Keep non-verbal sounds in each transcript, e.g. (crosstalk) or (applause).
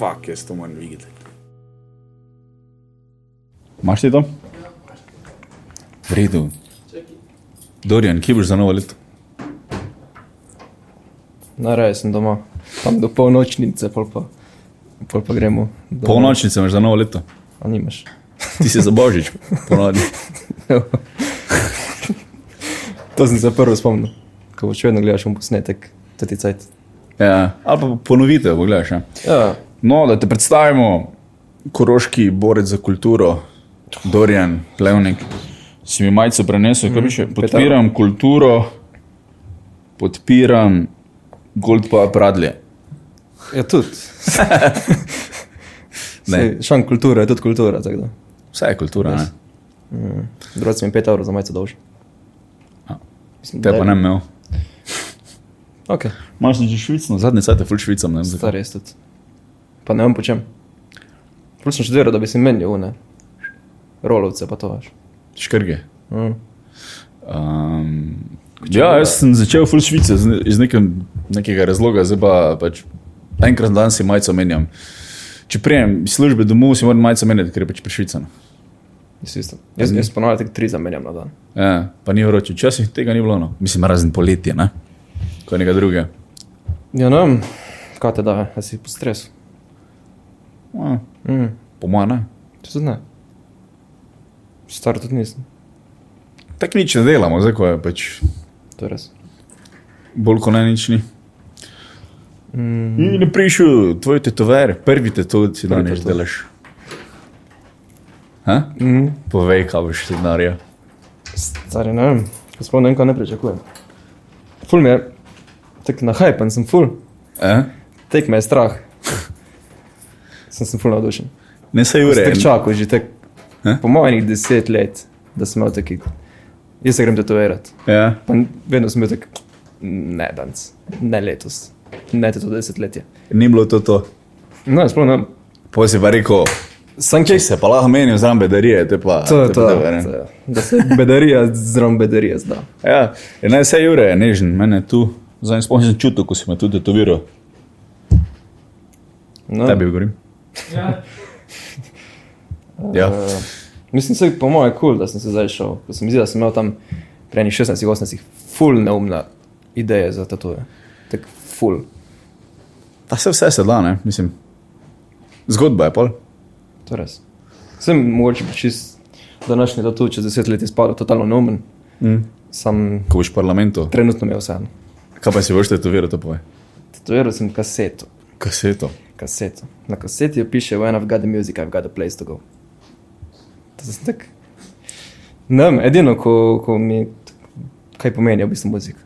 fuck, jaz to moram videti. Imaš ti to? V redu. Dorian, kje boš za novo leto? Najraje sem doma, tam do polnočnice, pol pa, pol pa gremo. domov. Polnočnice imaš za novo leto. A nimaš. Ti si za božič, ponovadi. (laughs) to sem se prvo spomnil, ko boš vedno gledaš v posnetek, tudi cajt. Ja, ali pa ponovitev, pogledaš. Ja. Ja, No, da te predstavimo, koroški borec za kulturo, Dorian Plevnik. Si mi majico prenesel, kaj piše? Podpiram kulturo, podpiram Gold pa Pradlje. ja tudi. (laughs) Šan kultura je tudi kultura. Vse je kultura, ne? Drugi sem 5 evrov za majico Mislim, Te pa ne imel. Ok, Malo sem že švicno, zadnje cajt je ful švicam, star je tudi. Pa ne vem po čem. Prvo sem študiral, da bi si menil une. Rolovce pa to veš. Škrge. Mm. Um, ja, jaz sem začel ful švice iz, nekem, nekega razloga, zdaj pa pač enkrat na dan si majico menjam. Če prijem iz službe domov, si moram majico menjati, ker je pač prešvicano. Jaz, jaz, jaz tek tri zamenjam na dan. Ja, pa ni vroče, včasih tega ni bilo. No. Mislim, razen poletje, ne? Ko je nekaj drugega. Ja, ne vem, kaj te da, a si po stresu. Ja, Mm. po mojem, ne. Se ne. Star tudi nisem, Tako nič ne delamo, zdaj ko je pač to je res. bolj kot ne nič ni. Mm. Ni ne prišel tvoj tetover, prvi tetov si danes tetover. delaš. Ha? Mm. Povej, kaj boš ti naredil. Stari, ne vem, sploh ne vem, kaj ne pričakujem. Ful mi je, tek na hajpen sem ful, Eh? tek me je strah. Sem sem ful navdušen. Ne se jure. Tek čakal že tek, Eh? po mojih deset let, da sem imel taki, jaz se grem tetovirati. Ja. Pa vedno sem bil tak, ne danes, ne letos, ne to desetletje. Ni bilo to to. No, sploh ne. Pa si pa rekel, sem kje se pa lahko menijo zraven bedarije, te pa. To je te to, pa ne. to je. da se bedarija zraven bedarija zda. Ja, je ne vse jure, je nežen, mene tu. Zdaj sploh nisem čutil, ko si me tudi tetoviral. No, Tebi govorim. Ja. Uh, mislim, je po mojem kul, cool, da sem se zdaj šel. Ko sem videl, da sem imel tam prej 16-18, ful neumna ideja za tatuje. Tak ful. Ta se vse se da, ne, mislim. Zgodba je pol. To je res. Sem mogoče čist današnji tatu čez deset let izpadel totalno neumen. Mm. Sam Ko boš v parlamentu. trenutno mi je vseeno. Kaj pa si boš tetoviral, to povej. Tatuiral sem kaseto. Kaseto. Kaseto. Na kaseti jo piše, when I've got the music, I've got a place to go. To sem tak. Ne vem, edino, ko, ko mi, kaj pomeni v bistvu muzika.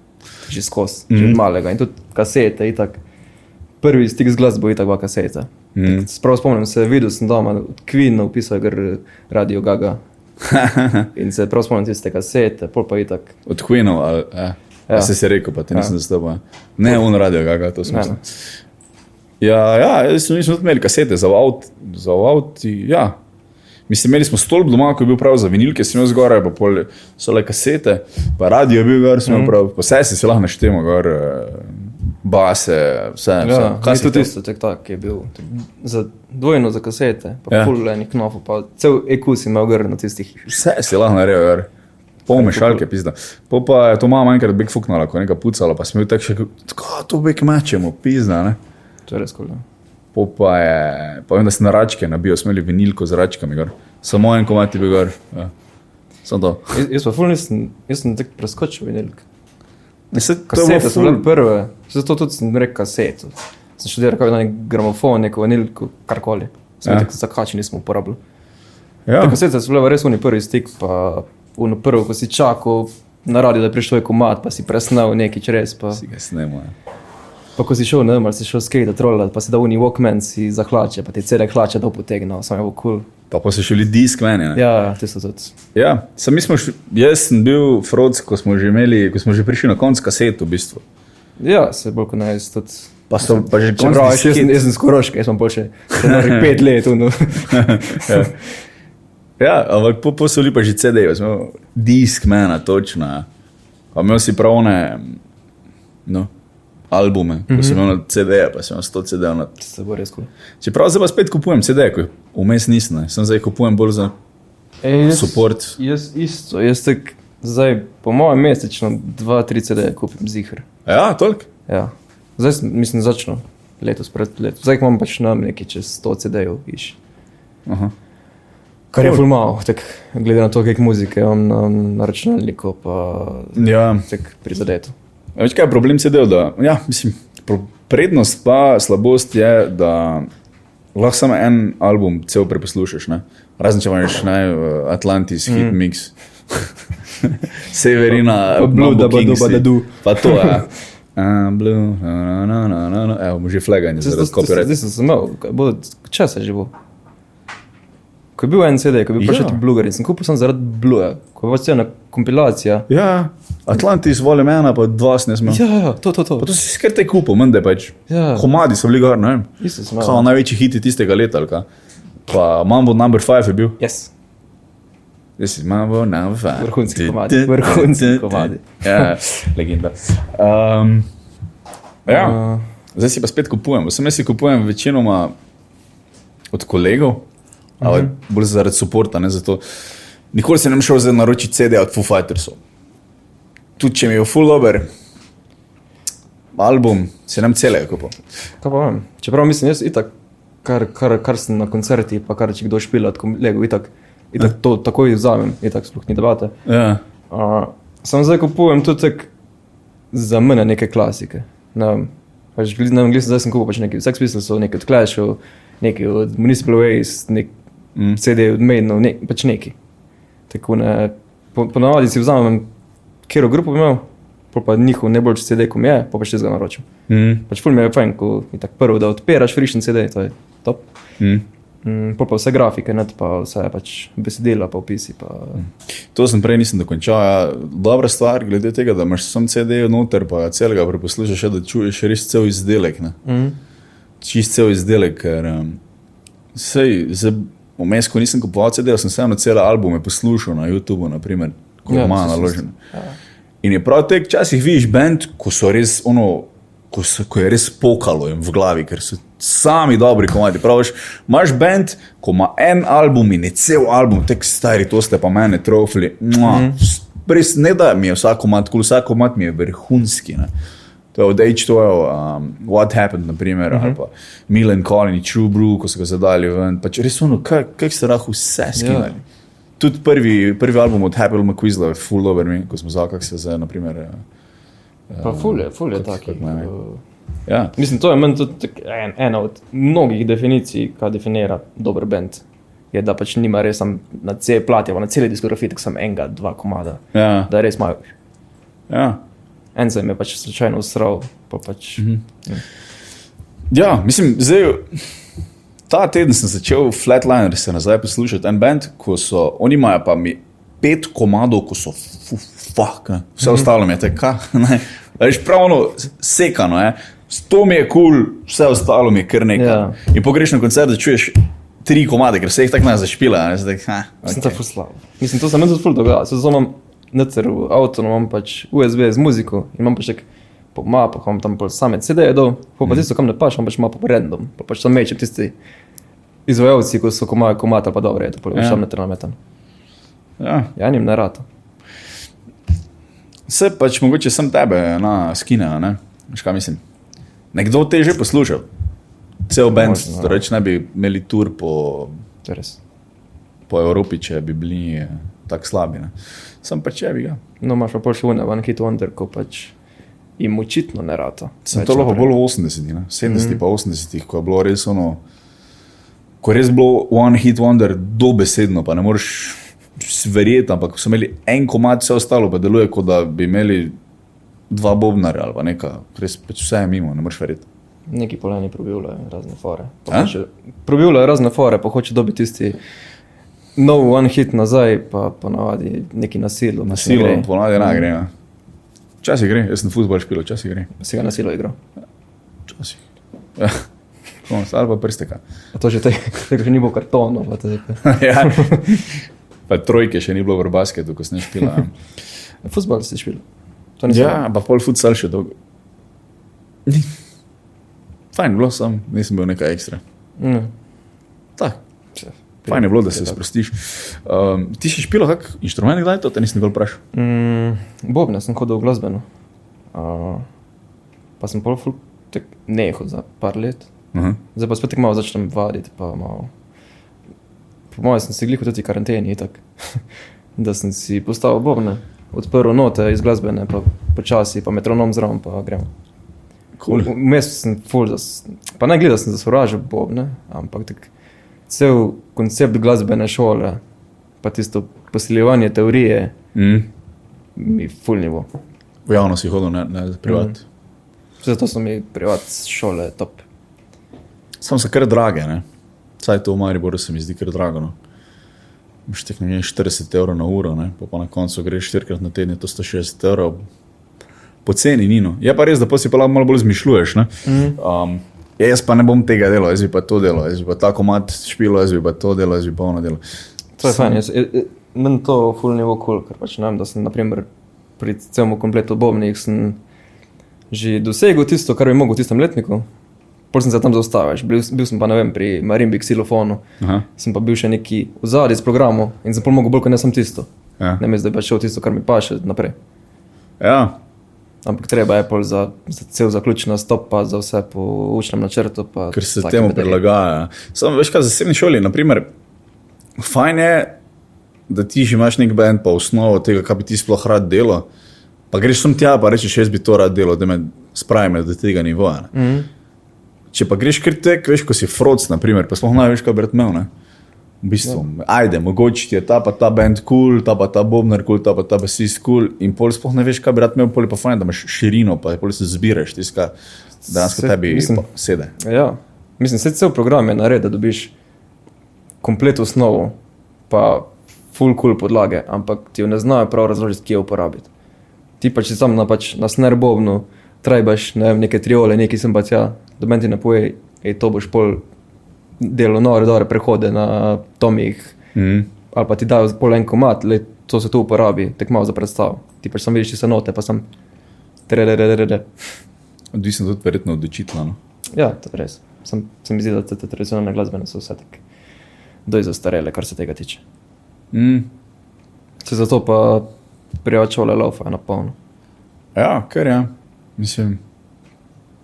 Že skozi, mm. že od malega. In tudi kasete, itak. Prvi stik z glasbo je tako kaseta. Mm. Sprav spomnim se, videl sem doma, od Queen upisal je Radio Gaga. (laughs) In se prav spomnim tiste kasete, pol pa itak. Od Queenov, ali ja. Ja. ja. si se rekel, pa ti nisem Ja. zastopal. Ne, on radio, kakor to smo. Ja, ja, smo, mi smo tudi imeli kasete za avt, za avti. Ja. Mislim, imeli smo stolp doma, ko je bil prav za vinilke, sem imel zgoraj, pa pol so le kasete, pa radio je bil gor, sem imel prav, vse si se lahko naštemo gor, eh, base, vse. Ja, vse. kaj si tudi to? isto, tak, tak je bil. Za dvojno za kasete, pa Ja. ja. pol enih knofov, pa cel ekus ima gor na tistih. Vse si lahko naredil, gor. Pol mešalke, pizda. Po pa je to mama enkrat big fuknala, ko je nekaj pucala, pa smo jo tako še, kako to big mečemo, pizda, ne. To je res kul. ja. Po pa je, pa vem, da si na račke nabil, smo imeli vinilko z račkami, gor. samo en komat je bil gor. Ja. Samo to. Jaz, jaz pa ful nisem, jaz sem tako preskočil vinilk. Se, je Kasete so bile prve, zato tudi sem rekel kaseto. Sem študiral kot nek gramofon, neko vanilko, karkoli. Sem Ja. tako zakači nismo uporabljali. Ja. Kasete so bile res oni prvi stik, pa uno prvo, ko si čakal na radio, da je prišel komat, pa si presnal neki čez. Pa, Si ga snemo. Ja. Pa ko si šel, ne vem, si šel skate, trollat, pa si dal uni walkman, si za hlače, pa ti cele hlače dol potegnil, samo je bilo kul. Cool. Pa pa so šli disk meni. ne. Ja, ti so tudi. Ja, mi smo šli, jaz sem bil Froc, ko smo že imeli, ko smo že prišli na konc kasetu, v bistvu. Ja, se bolj kot naj tudi. Pa so pa že konc Čeprav, jaz, jaz sem skoroški, jaz sem bolj še še pet let. No. (laughs) ja. ja, ampak po, po so bili pa že imeli disk mena, točno. ja. Pa imel si pravne, no, albume, ko sem imel na CD-je, pa sem imel 100 CD-jev. na- Se bo res kul. Čeprav zdaj pa spet kupujem CD-je, ko vmes nisem, ne. sem zdaj kupujem bolj za E, jaz, support. Jaz isto, jaz tak, zdaj po mojem mesečno 2-3 CD kupim zihar. Ja, toliko. Ja. Zdaj sem, mislim, začnu letos, pred letom. Zdaj imam pač nam nekaj čez 100 CD-jev iš. Aha. Kar je ful malo, tak, glede na to, kak muzike imam na, na računalniku, pa Ja. prizadeto. Veš, kaj je problem CD-jev? da- Ja, mislim, prednost pa slabost je, da lahko samo en album cel preposlušaš. Ne? Razen če imaš ne, Atlantis, mm. Hit Mix, (laughs) Severina, Pa Blue, Mambo da ba du, Kingsi. ba da du. Pa to je. Uh, (laughs) blue, na, na, na, na, na. Evo, že flaganje Zdaj zaradi zdaj- copyright. zdaj sem se imel, kaj bo- časa je že bo. Ko je bil en CD, ko je bil Ja. prišel ti Bluegar in sem kupil sem zaradi Blueja, ko je pač ena kompilacija. Ja, Atlantis, volem ena, pa dva sem imel. Ja, ja, to, to, to. Pa to si skrat te kupil, mende pač. Ja. Komadi so bili gor, ne vem. Isto sem Kao imel. največji hiti tistega leta, ali kaj. Pa Mambo number 5 je bil. Yes. This is Mambo number 5. Vrhunski komadi, vrhunski komadi. Ja, legenda. Um, ja, Uh, zdaj si pa spet kupujem. Vsem jaz si kupujem večinoma od kolegov, ali Mhm. bolj zaradi zato. Nikoli se ne bi šel zdaj naročiti CD od Foo Fightersov. Tudi če mi je full over album, se nam celega kupil. kaj pa vem. Čeprav mislim, jaz itak, kar, kar, kar sem na koncerti, pa kar če kdo špila od kolegov, itak, itak to takoj vzamem, itak sploh ni debate. Ja. Uh, sam zdaj kupujem tudi tak za mene neke klasike. Ne pač, na angliško, zdaj sem kupil pač nekaj Sex Pistols, nekaj od Clashov, nekaj od Municipal Waste, nek Mm. CD od Maidenov, ne, pač neki. Tako ne, po, ponavadi si vzamem, kjer grupo bi imel, pa njihov najboljši CD, ko mi je, pa pač jaz ga naročim. Mm. Pač ful mi je fajn, ko je tako prvo, da odpiraš frišen CD, to je top. Mm. Mm, pa vse grafike, ne pa vse pač besedila, pa opisi. Pa, To sem prej nisem dokončal. Ja. Dobra stvar, glede tega, da imaš sam CD noter, pa celega preposlušaš, še, da čuješ res cel izdelek. Ne? mm. Čist cel izdelek, ker um, sej, vmes, ko nisem kupoval CD, sem vseeno cele albume poslušal na YouTubu, naprimer, ko Ja, ima naložen. Ja. In je prav te, včasih vidiš bend, ko so res ono. Ko, so, ko je res pokalo v glavi, ker so sami dobri komadi. Praviš, imaš bend, ko ima en album in je cel album, tek stari, to ste pa mene trofili. Mm -hmm. Res ne da mi je vsak komad, kul vsak komad mi je vrhunski. Ne. To je od H2O, um, What Happened, naprimer, uh -huh. ali pa Milan Collin, True Brew, ko so ga zadali ven. Pač res ono, kaj, kaj ste lahko vse skinali. Ja. Tudi prvi, prvi album od Happy McQuizla je full over me, ko smo znali, kako se zdaj, naprimer. eh, Pa ful je, ful je taki. kot mene. uh, Ja, Mislim, to je meni tudi tak en, ena od mnogih definicij, kaj definira dober bend. Je, da pač nima res na cel plati, na celi diskografiji, tako samo enega, dva komada. ja, Da res imajo. ja. En se jim je pač slučajno usral, pa pač. Mm -hmm. ja, mislim, zdaj. Ta teden sem začel Flatliner se nazaj poslušati, en band, ko so, oni imajo pa mi pet komadov, ko so fu, fuck, vse ostalo mi je tako. (laughs) Veš, pravno sekano je. To mi je kul, cool, vse ostalo mi je kar nekaj. Ja. In pogreš na koncert, da čuješ tri komade, ker se jih tako ne zašpila. Ne, zdaj, ha, Sem okay. to fuslal. Mislim, to se meni tudi dogaja. Se imam necer v avtu, no, imam pač USB z muziko in imam pač tak po mapah, imam tam pol same CD-je dol, pa pa tisto, kam ne paš, imam pač mapo random, pa pač tam mečem tisti izvajalci, ko so komaj komata, pa dobro je, to pol Ja. tam neter nametan. Ja. Ja, njim ne rata. Se pač mogoče sem tebe na skine, a ne? Veš kaj mislim? Nekdo te je že poslušal. Cel band, Možno, ja. torej ne bi imeli tur po, po Evropi, če bi bili eh, tako slabi. Ne? Sem pač če bi ga. No, imaš pa pol še One Hit Wonder, ko pač jim očitno ne rata. Sem Več to lahko bolj v 80-ih, ne? 70-ih, mm. pa 80-ih, ko je bilo res ono. Ko je res bilo One Hit Wonder dobesedno, pa ne moreš verjeti, ampak so imeli en komat, vse ostalo pa deluje, kot da bi imeli dva bobnarja ali pa nekaj, res pač vse je mimo, ne moreš verjeti. Neki poleni probivljajo razne fore. Hoče- Probivljajo razne fore, pa hoče dobiti tisti nov one hit nazaj, pa ponavadi neki nasilo. Na silo, ponavadi ne gre. ne. Včasih gre, jaz sem futbol špil, včasih gre. Si ga nasilo igral. Včasih. Ja. (laughs) Konc, Ali pa prsteka. A to že te, (laughs) še ni bilo kartonov. (laughs) ja. Pa trojke še ni bilo v basketu, ko sem špila. Futbol si špil. Ja, pa pol futsal še dolgo. Fajn bilo, sam nisem bil nekaj ekstra. Mm. Tak. Fajn je bilo, da se sprostiš. Um, ti si špil kak inštrument, kdaj to, te nisem nikoli vprašal. Mm, Bobne sem hodil v glasbeno. Uh, pa sem pol ful tek nehal za par let. Uh -huh. Zdaj pa spet tako malo začnem vaditi. Pa malo. Po mojem sem si glihal tudi karanteni, itak. (laughs) da sem si postavil bobne, odprl note iz glasbene, pa počasi, pa metronom zraven, pa gremo. Cool. Vmes sem full, zas, pa ne gledal sem za sovražo bobne, ampak tak, cel koncept glasbene šole, pa tisto posiljevanje teorije, Mm. mi full nivo. V javno si hodil, ne, ne privat. Mm. Zato so mi privat šole top. Sam so kar drage, ne. Saj to v Mariboru se mi zdi kar drago. No. Imaš tek nekaj 40 evrov na uro, ne? pa, pa na koncu greš 4 krat na teden, to 160 evrov. Poceni ni. No. Je pa res, da pa si pa lahko malo bolj zmišljuješ. ne. Um, ja, jaz pa ne bom tega delal, jaz bi pa to delal, jaz bi pa tako mat špilo, jaz bi pa to delal, jaz bi pa ono delal. To je fajn. Jaz, meni to full nivo kul, cool, ker pač ne vem, da sem naprimer, pri celem kompletu bobnih sem že dosegel tisto, kar bi mogel v tistem letniku. Pol sem se tam zaustavil, bil, bil sem pa ne vem, pri Marimbik xilofonu, Aha, sem pa bil še neki v zadnji s programom in sem pol mogel bolj kot ne sem tisto. ja. Ne mislim, da bi šel tisto, kar mi paše naprej. ja, Ampak treba je pol za, za cel zaključni nastop, pa za vse po učnem načrtu. ker se temu bedarije. prilagaja. Samo veš, kaj v zasebni šoli, naprimer, fajn je, da ti že imaš nek bend, pa osnovo tega, kaj bi ti sploh rad delo. Pa greš sem tja, pa rečeš, jaz bi to rad delo, da me spravim do tega nivoja. ne. Mhm. Če pa greš kar tek, veš, ko si froc, naprimer, pa sploh ne veš, kaj bi rad imel. Ne? V bistvu, ja. ajde, mogoče ti je ta pa ta bend kul, cool, ta pa ta bobnar kul, cool, ta pa ta basist kul, cool, in pol sploh ne veš, kaj bi rad imel, pol je pa fajn, da imaš širino, pa pol se zbiraš, tiska, da dejansko Se- tebi mislim- sede. Ja, mislim, da cel program je narejen, da dobiš komplet osnovo, pa full cool podlage, ampak ti jo ne znajo prav razložiti, kje jo uporabiti. Ti pa če sam na, pač, na snerbobnu trajbaš ne vem, neke triole, neki sem pa tja, da meni ti ne poje, ej, to boš pol delo nore, dobre prehode na tomih, Mm. ali pa ti dajo pol en komat, le to se tu uporabi, tek malo za predstavo. Ti pač sam vidiš tiste note, pa sem. trerererere. Odvisno tudi verjetno od učitla. No. Ja, to je res. Sem, se mi zdi, da te, tradicionalne glasbene so vse tako doj zastarele, kar se tega tiče. Mm. Se zato pa prijačole laufa na polno. Ja, ker je. Mislim,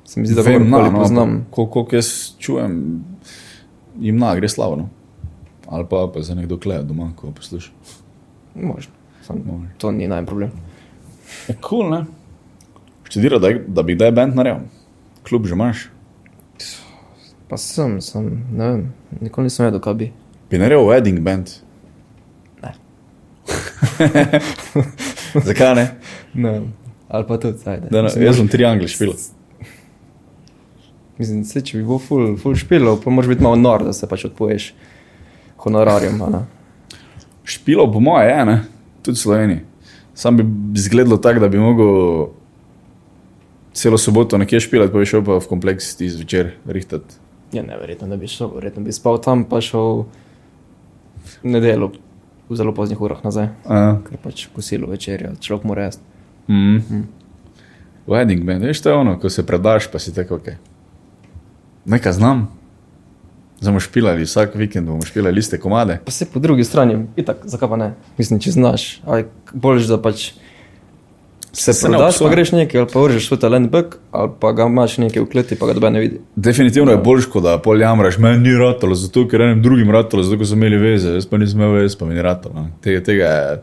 Se mi zdi, da vem, vem, na, koliko no, poznam. Koliko koliko jaz čujem, jim na gre slavo. No. Ali pa, pa za nekdo kleje doma, ko posluša. Možno. Sam, Možno. to ni najmanj problem. Je kul, cool, ne? Študira, da, da bi kdaj bend naredil. Klub že imaš. Pa sem, sem, ne vem, nikoli nisem vedel, kaj bi. Bi naredil wedding band. Ne. (laughs) Zakaj ne? ne. Ali pa tudi, ajde. Da, ne Mislim, jaz sem triangli špil. Mislim, se, če bi bil full, full špilov, pa moraš biti malo nor, da se pač odpoješ honorarjem. a. Špilo, po moje, je, ne? tudi v Sloveniji. Sam bi izgledalo tako, da bi mogel celo soboto nekje špilati, pa bi šel pa v kompleks ti zvečer rihtati. Ja, ne, verjetno ne bi šel, verjetno bi spal tam, pa šel nedeljo v zelo poznih urah nazaj. Uh, Ker pač kosilo večerja, človek mora jesti. mm. Wedding band, veš, to je ono, ko se predaš, pa si tako, ok. Nekaj znam. Zdaj bomo špilali, vsak vikend bomo špilali iste komade. Pa se po drugi strani, itak, zakaj pa ne? Mislim, če znaš, ali boljš, da pač se prodaš, pa greš nekaj, ali pa vržeš svoj talent back, ali pa ga imaš nekaj v kleti, pa ga dobe ne vidi. Definitivno je bolj škoda, da pol jamraš, meni ni ratalo, zato ker enim drugim ratalo, zato ker so imeli veze, jaz pa nisem imel veze, pa mi ni ratalo. ne. Tega, tega je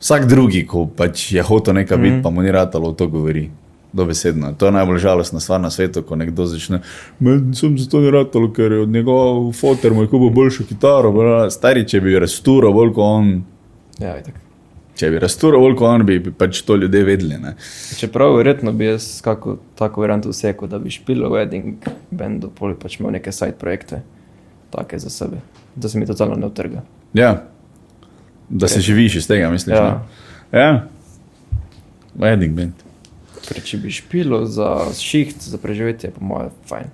vsak drugi, ko pač je hotel nekaj biti, mm. pa mu ni ratalo, to govori. Dobesedno. To je najbolj žalostna stvar na svetu, ko nekdo začne. Sem zato ni ratalo, ker je od njegov fotor moj kupil boljšo kitaro. bla, bla." Stari, če bi rasturo bolj kot on, Ja, itak. če bi rasturo bolj kot on, bi bi pač to ljudje vedeli. Ne? Čeprav verjetno bi jaz kako tako varianto vsekel, da bi špil v wedding bandu, poli pač imel neke side projekte, take za sebe, da se mi totalno ne utrga. Ja, da se živiš iz tega, misliš. Ja. ne? ja. Wedding band. Ker če bi špilo za šiht, za preživetje, po mojem, fajn.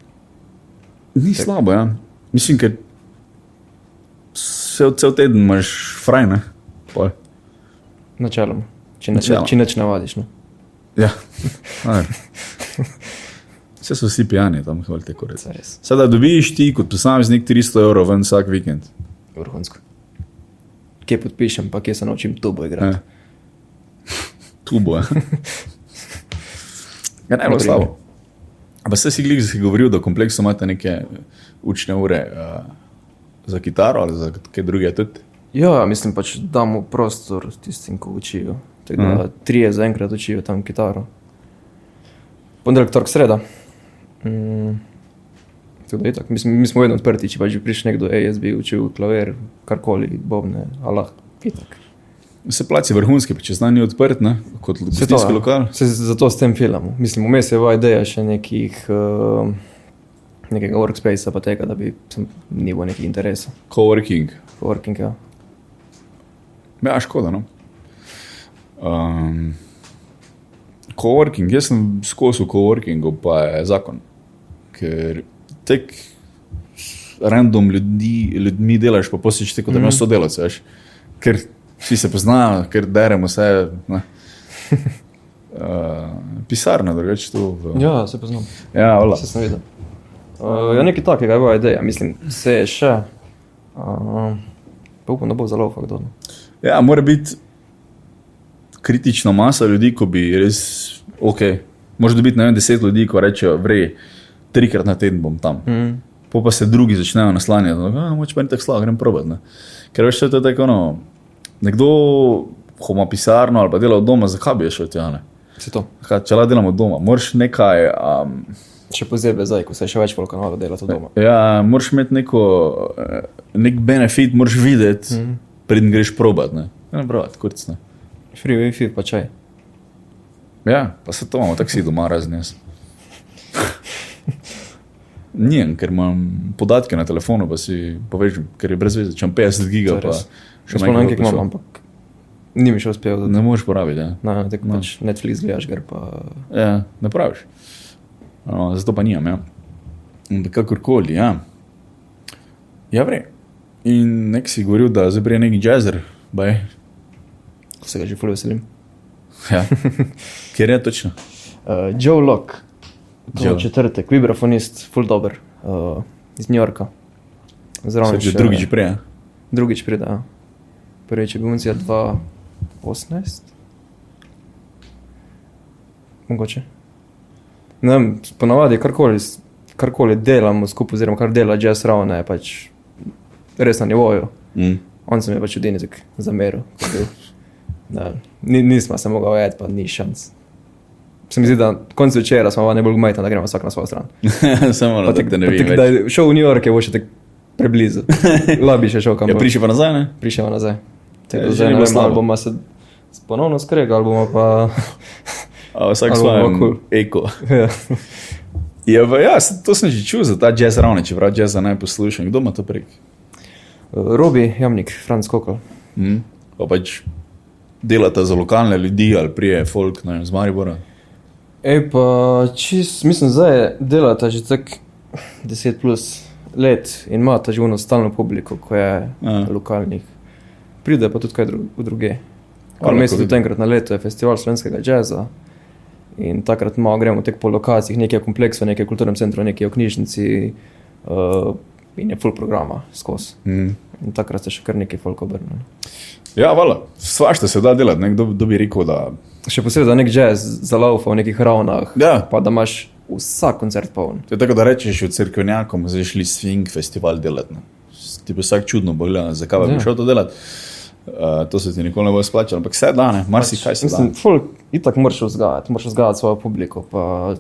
Ni Tak. slabo, ja. Mislim, ker cel, cel teden imaš fraj, ne? Načeloma. Če, ne, neč navadiš. No. Ja. Vse (laughs) so vsi pijani tam, hvali te je res. Sedaj dobiš ti kot posameznik 300 evrov ven vsak vikend. Vrhunsko. Kje podpišem, pa kje se naučim tubo igrati. Ja. (laughs) Tu bo. (laughs) Ja, ne, bo slabo. Pa ste si glih govoril, da v kompleksu imate neke učne ure uh, za kitaro ali za kaj drugega tudi. Ja, mislim pač damo prostor tistim, ki učijo. Tako da Mhm. trije zaenkrat učijo tam kitaro. Ponedeljek, torek, sreda. Mm. Tudi itak. Mislim, mi smo vedno odprti, če pa že prišel nekdo, ej, jaz bi učil klavir, karkoli, bobne, alah, itak. Se placi vrhunski, pa če znani ni odprt, ne? kot gostinski ja. lokal. Se zato s tem filmom. Mislim, vmes je ova ideja še nekih, uh, nekega workspacea, pa tega, da bi sem, ni bilo nekih interesa. Coworking. Working, ja. Ja, škoda. No? Um, coworking, jaz sem skozi v coworkingu, pa je zakon. Ker tek random ljudi, ljudmi delaš, pa posiš tako, da imaš sodelavce. veš. Ker vsi se poznajo, ker deremo vse. ne. Uh, (laughs) pisarna, drugače tu. V... Ja, se poznam. ja vola. Se sem videl. Uh, ja, nekaj takega je bila ideja, mislim, se je še. Uh, pa upam, da bo zelo fakt dobro. Ja, mora biti kritična masa ljudi, ko bi res ok. Može dobiti ne vem, deset ljudi, ko rečejo, vrej, trikrat na teden bom tam. Mm. Po pa se drugi začnejo naslanjati, da moče pa ni tako slabo, grem probat. Ne? Ker veš, to je tako, no, nekdo, ko ima pisarno ali pa dela od doma, zakaj bi šel tja? Kaj, Če la delamo od doma, moraš nekaj, um, Še posebej zdaj, ko se še več malo dela to doma. ja, moraš imeti neko, eh, nek benefit, moraš videti, mm. preden greš probat. Ne, ne probat, kurc ne. Free wifi pa čaj. Ja, pa se to imamo tako si doma raznes. Nijem, ker imam podatke na telefonu, pa si poveš, ker je brez veze, če imam 50 To giga, je pa še manj nekaj imam, ampak ni mi še uspel. Ne moreš porabiti. Ja, na, tako No. no. pač Netflix gledaš, gre pa. ja ne praviš. No, zato pa nimam. Ja. Kakorkoli, ja. Ja, vre. In nek si govoril, da zdaj prije neki jazzer, baj. Se ga že fully veselim. Ja. (laughs) Kjer je točno? Uh, Joe Locke, Joe. četrtek, vibrafonist, full dober, uh, iz New Yorka. Zraven že še- drugič prej. Drugič pride. Ja. Prvič je bil uncija 2018. Mogoče. Ne vem, ponavadi karkoli, karkoli delamo skupaj, oziroma kar dela jazz ravno, je pač res na nivoju. Mm. On se mi je pač edini tak zameril. (laughs) Da, nismo se mogli vedeti, pa ni šans. Se mi zdi, da konec večera smo najbolj gmajta, da gremo vsak na svojo stran. (laughs) Samo Pa da tak, te ne pa vidim. tak, da je šel v New York, je bo še tako preblizu. (laughs) Labi še šel kam. Ja, prišel pa nazaj, ne? prišel nazaj. Ja, Tako že da zdaj ne vem, ali bomo se ponovno skregali, ali bomo pa. (laughs) A vsak bomo kul. eko. ja. Ja, pa ja, to sem že čutil za ta jazz ravno, čeprav jazz ne poslušam. Kdo ima to prek? Robi, Jamnik, Franz Kokol. Mm. Pa pač delata za lokalne ljudi ali prije folk, ne vem, z Maribora. Ej, pa čist, mislim, zdaj delata že tako 10 plus let in ima ta živno stalno publiko, ko je Ja. lokalnih. Pride pa tudi kaj dru druge. Mesecev, ko tudi enkrat na leto je festival slovenskega jazza. In takrat malo gremo tek po lokacijah, nekaj je v kompleksu, nekaj v kulturnem centru, nekaj v knjižnici. Uh, in je full programa skozi. Mm. In takrat se še kar nekaj folk obrne. Ja, vala, svašta se da delati, ne? kdo, kdo bi rekel, da. Še posebej za nek jazz zalaufa v nekih ravnah, Ja. pa da imaš vsak koncert poln. To je tako, da rečeš v crkvenjakom, zdaj šli swing festival delati. Ne? Ti bi vsak čudno bo gledal, zakaj bi Ja. ja. šel to delati. Uh, to se ti nikoli ne bo splačalo, ampak vse dane, marsikaj se da. Folk itak moraš vzgajati, moraš vzgajati svojo publiko. Pa,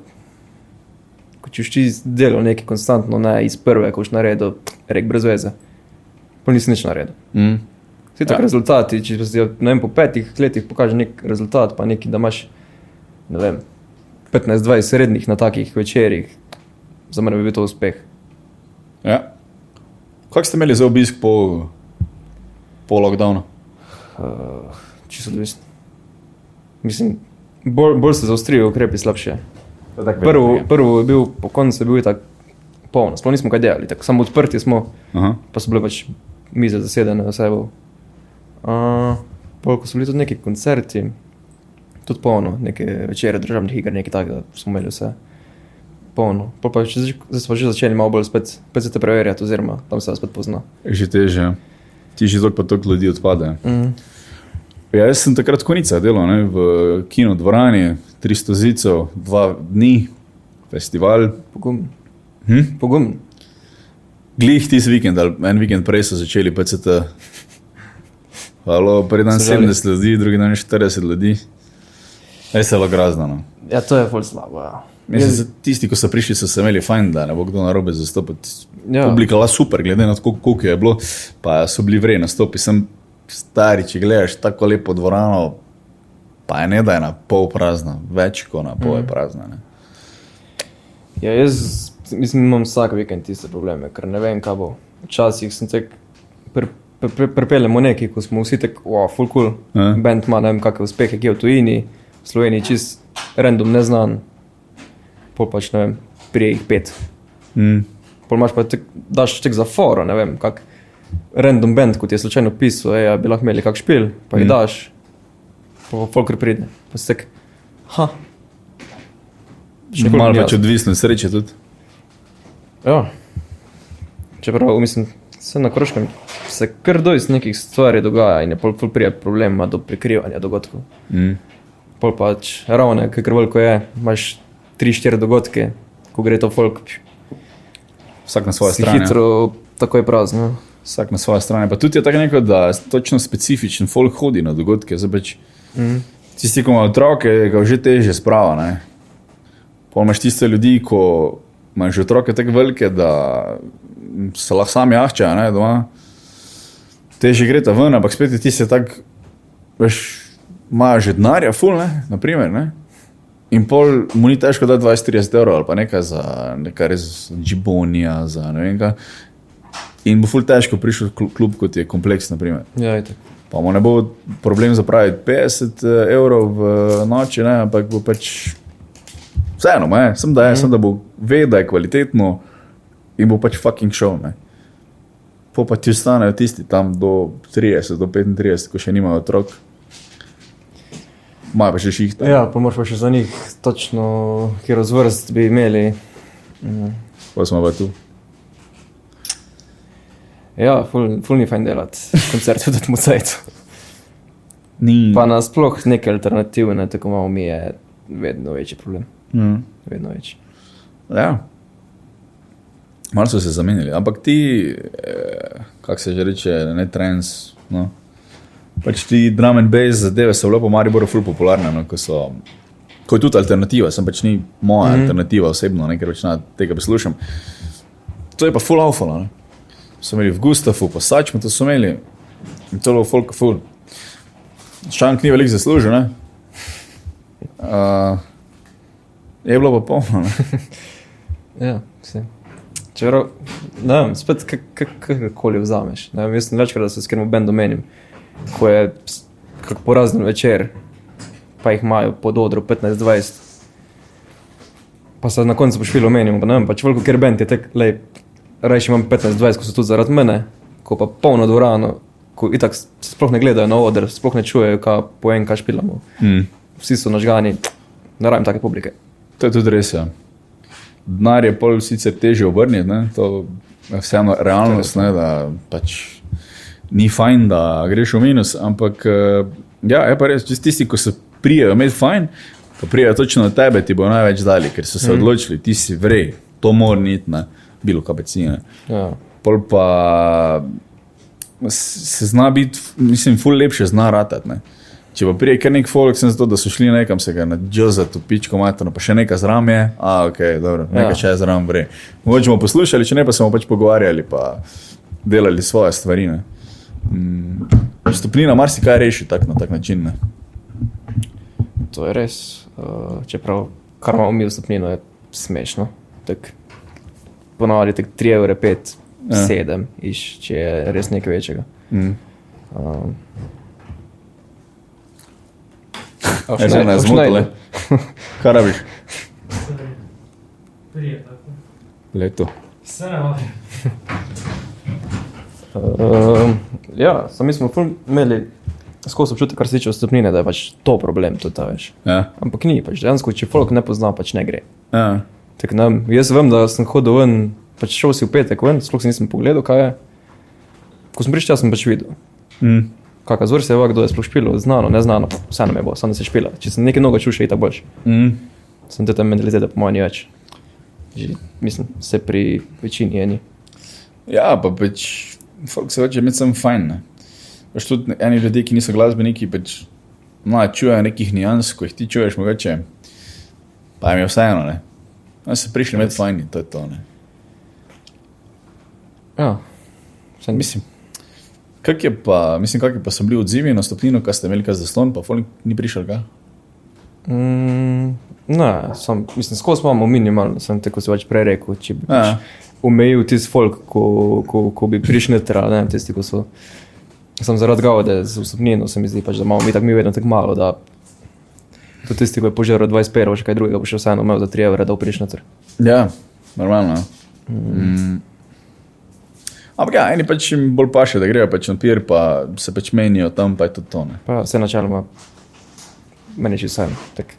ko češ ti delo nekaj konstantno, ne iz prve, ko si naredil, rek brez veze. Pa nisi nič naredil. Mm. Vsi tako Ja. ja. rezultati, če si ne vem, po petih letih pokaže nek rezultat, pa neki, da imaš ne vem, 15-20 srednjih na takih večerjih, za mene bi bil to uspeh. Ja. Kako ste imeli za obisk po, po lockdownu? Uh, čisto odvisno. Mislim, bolj, bolj se zaostrijo ukrepi slabše. Prvo, prvo je bil, po koncu je bil tako polno, sploh nismo kaj delali, tako samo odprti smo, Aha. pa so bile pač mize zasedene, vse bo. Uh, pol, ko so bili tudi neki koncerti, tudi polno, neke večere državnih iger, nekaj takega smo imeli vse. polno. Pol pa če, zdaj smo že začeli malo bolj spet, spet se te preverjati, oziroma tam se spet pozna. Že teže. Ti že toliko pa toliko ljudi odpade. Mm. Ja, jaz sem takrat konica delal ne, v kino dvorani, 300 zicov, dva dni, festival. Pogum. Hm? Pogum. Glih tisti vikend, ali en vikend prej so začeli PCT. Halo, prvi dan Se žali. 70 ljudi, drugi dan 40 ljudi. Res je bilo grozno. No. Ja, to je ful slabo. Ja. Mislim, tisti, ki so prišli, so se imeli fajn, da ne bo kdo na robe zastopati. Ja. Publika je bila super, glede na to, koliko- koliko je bilo, pa so bili vredni nastopi. Sem stari, če gledaš tako lepo dvorano, pa je ne da je na pol prazna, več kot na pol je prazna. Ne. Ja, jaz mislim, imam vsak vikend tiste probleme, ker ne vem, kaj bo. Včasih sem tek, pr, pr, pr, pripeljemo neki, ko smo vsi tako, wow, full cool, Ja. band ima ne vem, kakšne uspehe, ki je v tujini, v Sloveniji čist random neznan, pol pač ne vem, prije jih pet. Mm. Pol imaš pa tek, daš tek za foro, ne vem, kak random band, kot je slučajno pisal, ej, a bi lahko imeli kak špil, pa jih Mm. daš, pa folk pride, pa si tek, ha. Še Malo več jasno. odvisno, sreče tudi. Ja. Čeprav, mislim, se na Kroškem se kar dojst nekih stvari dogaja in je pol, pol prije problema do prikrivanja dogodkov. Mm. Pol pač ravno, kar veliko je, imaš tri, štiri dogodke, ko gre to folk, Vsak na svojo stran. hitro, tako je prazno. Vsak na svojo stran. Pa tudi je tako neko, da točno specifičen folk hodi na dogodke. Zdaj pač Mm. Tisti, ki imajo otroke, ga že teže sprava. Ne? Pol imaš tiste ljudi, ko imaš otroke tako velike, da se lahko sami ahčajo ne, doma. Teže gre ta ven, ampak spet je tiste tak, veš, imajo že denarja, ful, ne, naprimer, ne. In pol mu ni težko dati 20-30 evrov ali pa nekaj za nekaj res džibonija, za ne vem kaj. In bo ful težko prišel kl- klub, kot je kompleks, naprimer. Ja, itak. Pa mu ne bo problem zapraviti 50 evrov v noči, ne, ampak bo pač vseeno, ne, sem da je, mm. sem da bo vedel, da je kvalitetno in bo pač fucking šel. Ne. Po pa ti ostanejo tisti tam do 30, do 35, ko še nimajo otrok. Majo pa še šihta. Ja, pa moraš pa še za njih točno, kjer razvrst bi imeli. Mm. Pa smo pa tu. Ja, ful, ful ni fajn delati koncert v tem cajtu. Ni. Pa nasploh neke alternativne, tako malo mi je vedno večji problem. Mm. Vedno večji. Ja. Malo so se zamenjali, ampak ti, eh, kako se že reče, ne trends. No. Pač ti drum and bass zadeve so bile po Mariboru ful popularne, no, ko, so, ko je tudi alternativa, sem pač ni moja mm -hmm. alternativa osebno, ne, ker več na tega poslušam. To je pa full. Ne. So imeli v Gustavu, pa Sačmu, to so imeli. In to je bilo folk full. Šank ni veliko zaslužil, ne. Uh, je bilo pa polno. (laughs) Ja, vse. Čeprav, ne vem, spet kak- kak- kakorkoli vzameš. Ne vem, jaz sem večkrat, se s katerim bendom menim, ko je kak porazen večer, pa jih imajo pod odro 15-20. Pa se na koncu pošpilo menimo, pa ne vem, pač veliko ker bend je tek, lej, rajši imam 15-20, ko so tudi zaradi mene, ko pa polno dvorano, ko itak sploh ne gledajo na oder, sploh ne čujejo, kaj po en, kaj špilamo. Mm. Vsi so nažgani, ne rabim take publike. To je tudi res. Ja. Denar je pol sicer teže obrniti, ne? to je vseeno realnost, ne? da pač ni fajn, da greš v minus. Ampak eh, ja, je pa res, tisti, ki se prijejo, imeti fajn, pa prijejo točno od tebe, ti bo največ dali, ker so se mm. odločili, ti si vrej, to mora niti, ne, bilo kapecine. Ja. Pol pa se zna biti, mislim, ful lepše zna ratati. Ne. Če pa prije kar nek folk, sem zato, da so šli nekam se ga nadžozati, pičko materno, pa še nekaj zram je, a ok, dobro, nekaj Ja. še je zram vre. Mogoče bomo poslušali, če ne pa smo pač pogovarjali, pa delali svoje stvari. Ne. Mm, stopnina marsikaj reši tak, na tak način. Ne. To je res. Uh, čeprav kar imamo mi v stopnino, je smešno. Tak, ponavadi je 3 evre, 5, Ja. 7, iš, če je res nekaj večjega. Mm. Um, Je že ne zmotile. (laughs) Kaj rabiš? Prije tako. Leto. Vse ne vem. Um, ja, sami smo ful imeli skozi občutek, kar se tiče stopnine, da je pač to problem, tudi ta veš. Ja. Ampak ni, pač dejansko, če folk ne pozna, pač ne gre. Ja. Tak, ne, jaz vem, da sem hodil ven, pač šel si v petek ven, sploh si nisem pogledal, kaj je. Ko sem prišel, sem pač videl. Mm. Kakšna zvor se je, kdo je sploh špil, znano, neznano, vseeno mi je bilo, samo da se špila. Če sem nekaj noga čušil, je tako boljše. Mm. Sem te tam mentalitete, po mojem, ni več. Že, mislim, se pri večini je ni. Ja, pa pač, folk se hoče imeti sem fajn. Ne? Pač tudi eni ljudje, ki niso glasbeniki, pač, no, čujejo nekih nijans, ko jih ti čuješ, mogoče, pa jim je vseeno, ne. No, se prišli imeti fajn, to je to, ne. Ja, sem, Mislim, kak je pa, mislim, kak je pa so bili odzivi na stopnino, ko ste imeli kaj zaslon, pa folk ni prišel, ga? Mm, ne, sem, mislim, skozi imamo minimalno, sem tako se pač prej rekel, če bi pač omejil tisti folk, ko, ko, ko bi prišli noter, ali ne, tisti, ko so. Sem zaradi gaude z vsebnino, se mi zdi, pač, da imamo mi tako mi vedno tako malo, da tudi tisti, ki je požaral 20 perov, še kaj drugega, bo še vseeno imel za 3 evre, da bo prišel noter. Ja, normalno. Mm. Ampak ja, eni pač jim bolj paše, da grejo pač na pir, pa se pač menijo tam, pa je to to, ne. Pa vse načeloma, meni je tak.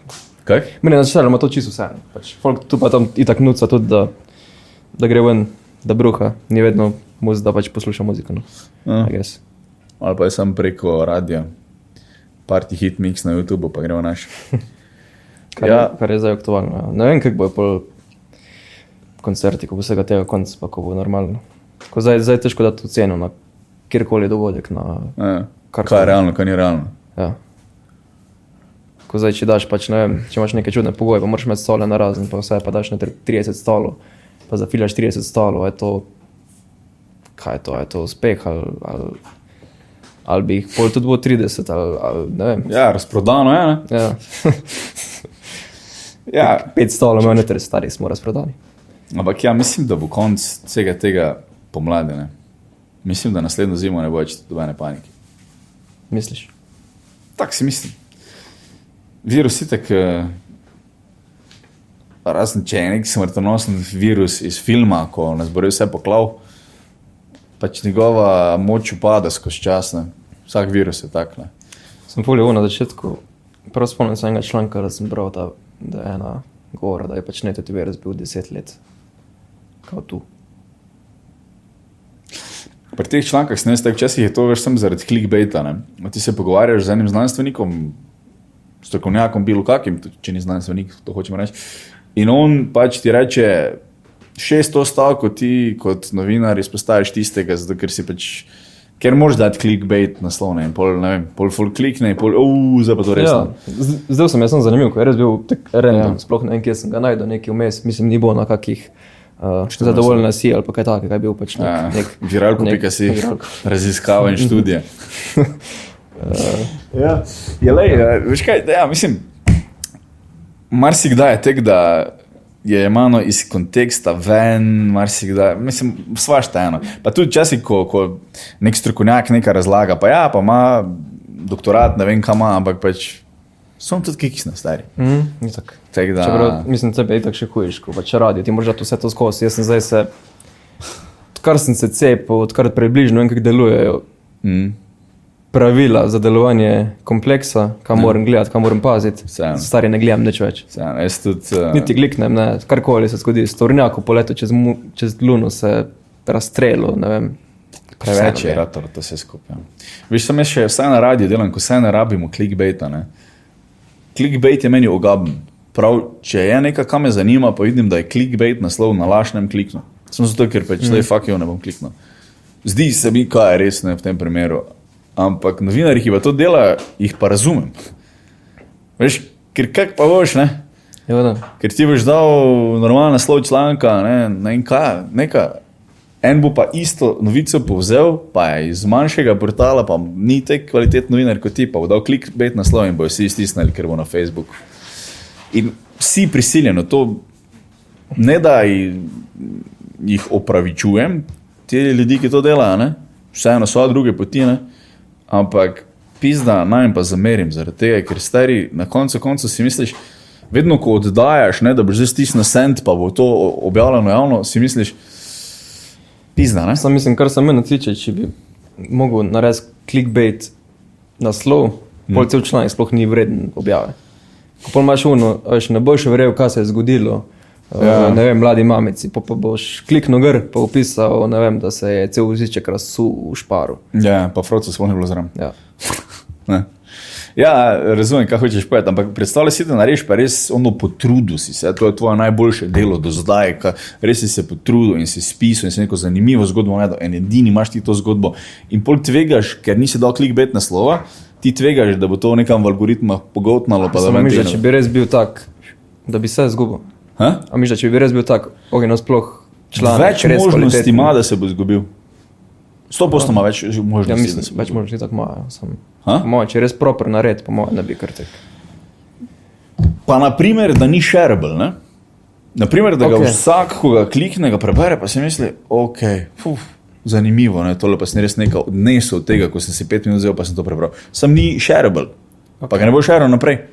Kaj? Meni je načeloma to čisto vseeno. Pač, folk tu pa tam itak nuca tudi, da, da gre ven, da bruha, ni vedno muz, da pač posluša muziko. No. Ja. I guess. Ali pa je sam preko radia, party hit mix na YouTubu, pa gremo naš. (laughs) Kar, Ja. kar je zdaj aktualno. Ja. Ne vem, kako bo pol koncerti, ko bo vsega tega konc, pa ko bo normalno. Ko zdaj, zdaj je težko dati ceno na kjerkoli dogodek. Na, Ja. Kar Kaj je realno, kaj ni realno. ja. Ko zdaj, če daš, pač, ne vem, če imaš neke čudne pogoje, pa moraš imeti stole na razen, pa vse, pa daš na 30 stolov, pa zafilaš 30 stolov, je to, kaj je to, je to uspeh ali, ali, ali bi jih pol tudi bilo 30 ali, ali ne vem. Ja, razprodano je, ne? Ja. (laughs) Ja, Pet stolov imajo noter, stari smo razprodani. ampak ja, mislim, da bo konc vsega tega pomladi, ne. Mislim, da naslednjo zimo ne bo več dobene panike. Misliš? Tako si mislim. Virus je tak, eh, razen če je nek smrtonosen virus iz filma, ko nas bo vse poklav, pač njegova moč upada skozi čas. Ne. Vsak virus je tak. Ne. Sem polil na začetku, prav spomnim se enega članka, da sem bral, da, da je ena govora, da je pač ne TV razbil 10 let. Kao tu. Pri teh člankih sem jaz tako včasih je to več sem zaradi clickbaita. Ne. A Ti se pogovarjaš z enim znanstvenikom, strokovnjakom, bilo kakim, če ni znanstvenik, to hočemo reči. In on pač ti reče, šesto stavko ti kot novinar izpostaviš tistega, zato ker si pač. Ker moraš dati clickbait naslov, ne, in pol, ne vem, pol full klikne, in pol, uf, zdaj pa to res. Ja, zdaj sem jaz sem zanimiv, ker je res bil tak random, Ja. ja. sploh ne vem, kje sem ga najdel, nekaj vmes, mislim, ni bilo na kakih uh, zadovoljna si ali pa kaj takega, je bil pač nek, Ja, nek Viralko, nek- pika si, viralko. raziskava in študije. (laughs) ja, je le, veš kaj, ja, mislim, marsikdaj je tek, da je mano iz konteksta ven, marsikdaj, mislim, svašta eno. Pa tudi včasih, ko, ko nek strokovnjak nekaj razlaga, pa ja, pa ima doktorat, ne vem kam ima, ampak pač so tudi kiksne stari. Mm, tako. Tak da, Čeprav, mislim, tebe je tako še hujš, ko pač radi, ti moraš vse to skozi. Jaz sem zdaj se, odkar sem se cepil, odkar približno vem, kako delujejo mm, pravila za delovanje kompleksa, kam ja. moram gledati, kam moram paziti. Vseeno. Stari ne gledam nič več. vseeno, jaz tudi. Uh, Niti kliknem, ne, karkoli se zgodi. Stornjak po letu čez, mu- čez Luno se razstrelo, ne vem. Preveč Preveč je rator, to vse skupaj. Veš, sem jaz še vse na radiju delam, ko vse ne rabimo clickbaita. Ne. Clickbait je meni ogaben. Prav, če je nekaj, kar me zanima, pa vidim, da je clickbait naslov na lašnem kliknu. Sem zato, ker pač zdaj mm. you ne bom kliknil. Zdi se mi, kaj je res ne v tem primeru. Ampak novinarji, ki pa to delajo, jih pa razumem. Veš, ker kak pa boš, ne? Ja, da. Ker ti boš dal normalen naslov članka, ne, ne vem kaj, neka. En bo pa isto novico povzel, pa je iz manjšega portala, pa ni tako kvaliteten novinar kot ti, pa bo dal klik bet naslov in bo vsi stisnili, ker bo na Facebooku. In vsi prisiljeno, to ne da ji- jih opravičujem, te ljudi, ki to delajo, ne? vseeno so druge poti, ne? ampak pizda naj jim pa zamerim zaradi tega, ker stari na koncu koncu si misliš, vedno ko oddajaš, ne, da boš zdaj stisnil send, pa bo to objavljeno javno, si misliš, pizda, ne? Sam mislim, kar se meni tiče, če bi mogel narediti clickbait naslov, mm. pol cel članek sploh ni vreden objave. Ko pol imaš uno, veš, ne boš verjel, kaj se je zgodilo, Ja. Ja. Ne vem, mladi mamici, pa, pa boš kliknil gr, pa upisal, ne vem, da se je cel voziček razsul v šparu. Ja, pa Froco sploh ni bilo zraven. Ja. (laughs) Ne. Ja, razumem, kaj hočeš povedati, ampak predstavljaj si, da narediš pa res ono potrudil si se, to je tvoje najboljše delo do zdaj, res si se potrudil in si spisal in si neko zanimivo zgodbo naredil, en edini imaš ti to zgodbo in pol tvegaš, ker nisi dal klikbet naslova, ti tvegaš, da bo to nekam v algoritmah pogotnalo, tegne. če bi res bil tak, da bi se zgubil. Ha? A misliš, da če bi res bil tak, ok, no sploh član. Več možnosti ima, da se bo izgubil. 100% ima več možnosti. Ja, mislim, več izgubil. možnosti tako imajo. Sam. Ha? Moje, če je res proper nared, pa moje ne bi kar tek. Pa naprimer, da ni shareable. Ne? Naprimer, da ga Ok. okay. vsak, ko ga klikne, ga prebere, pa si misli, ok, fuf, zanimivo, ne? tole pa sem res nekaj odnesel od tega, ko sem si pet minut vzel, pa sem to prebral. Sam ni shareable, okay. pa ga ne bo shareal naprej.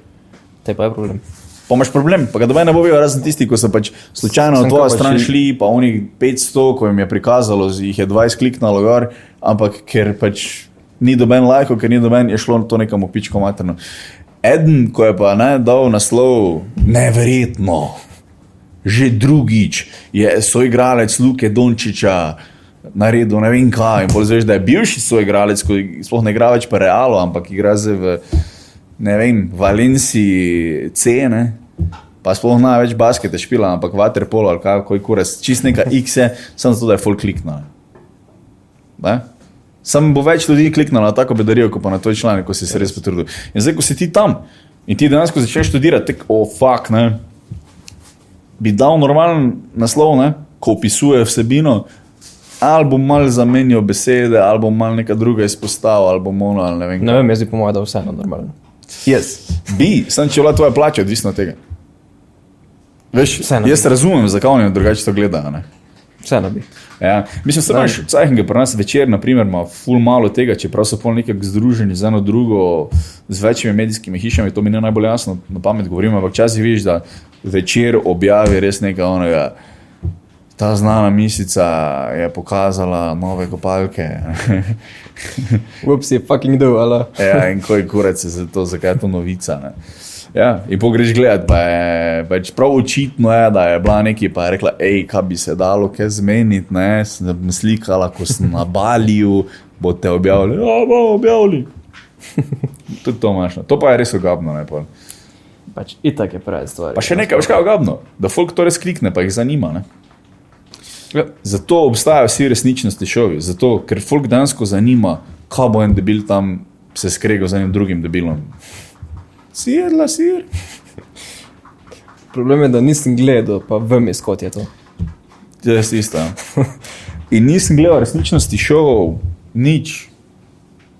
Te pa je problem. Pa imaš problem, pa ga dobe ne bo videl, razen tisti, ko so pač slučajno na Sem tvojo kaj pa stran ši- šli, pa oni 500, ko jim je prikazalo, jih je 20 kliknalo gor, ampak ker pač ni doben lajko, ker ni doben, je šlo to nekam v pičko materno. Eden, ko je pa ne, dal naslov, neverjetno, že drugič je soigralec Luke Dončiča naredil ne vem kaj. In pozveš, da je bivši soigralec, ko sploh ne igra več pa Realo, ampak igra zdaj v ne vem, Valenciji C, ne. Pa sploh ne več baskete špila, ampak vaterpolo ali kaj, koji kurac, čist neka X je, samo zato, da je full kliknil. Sam bo več ljudi kliknilo na tako bedarijo, kot pa na tvoj članek, ko si se res potrudil. In zdaj, ko si ti tam in ti dejansko začneš študirati, tek, o oh, fuk, bi dal normalen naslov, ne, ko opisuje vsebino, ali bom mal zamenjal besede, ali bom mal neka druga izpostavil, ali bom ono, ali ne vem. Ne vem, jaz bi po mojem, da vseeno normalno. Yes. Bi, sem če bila tvoja plača, odvisno od tega. Veš, Vseeno jaz razumem, zakaj oni drugače to gledajo. ne. Vseeno bi. Ja. Mislim, da imaš cajhenge, pri nas večer, naprimer, ima ful malo tega, čeprav so pol nekako združeni z eno drugo, z večjimi medijskimi hišami, to mi ne najbolj jasno na pamet govorim, ampak včasih vidiš, da večer objavi res nekaj onega. Ta znana misica je pokazala nove kopalke. Ups, je fucking do, ali? ja, in kurac je za to, zakaj je to novica. Ne? Ja, in pogreš gledati, pa je pač prav očitno, je, da je bila neki, pa je rekla, hej, kaj bi se dalo, kaj zmeniti, ne, sem slikala, ko sem na Baliju, boste objavili, ja, bomo objavili. (laughs) Tudi to imaš, no. to pa je res ogabno. Ne, pol. Pač itak je pravi stvar. pa še nekaj, veš kaj je ogabno, da folk to res klikne, pa jih zanima. Ne. Ja. Zato obstajajo vsi resničnosti šovi, zato ker folk dejansko zanima, kaj bo en debil tam se skregal z enim drugim debilom. Sirla, sir. Problem je, da nisem gledal, pa vem, kot je to. Jaz isto. ja. (laughs) In nisem gledal resničnosti šovov, nič.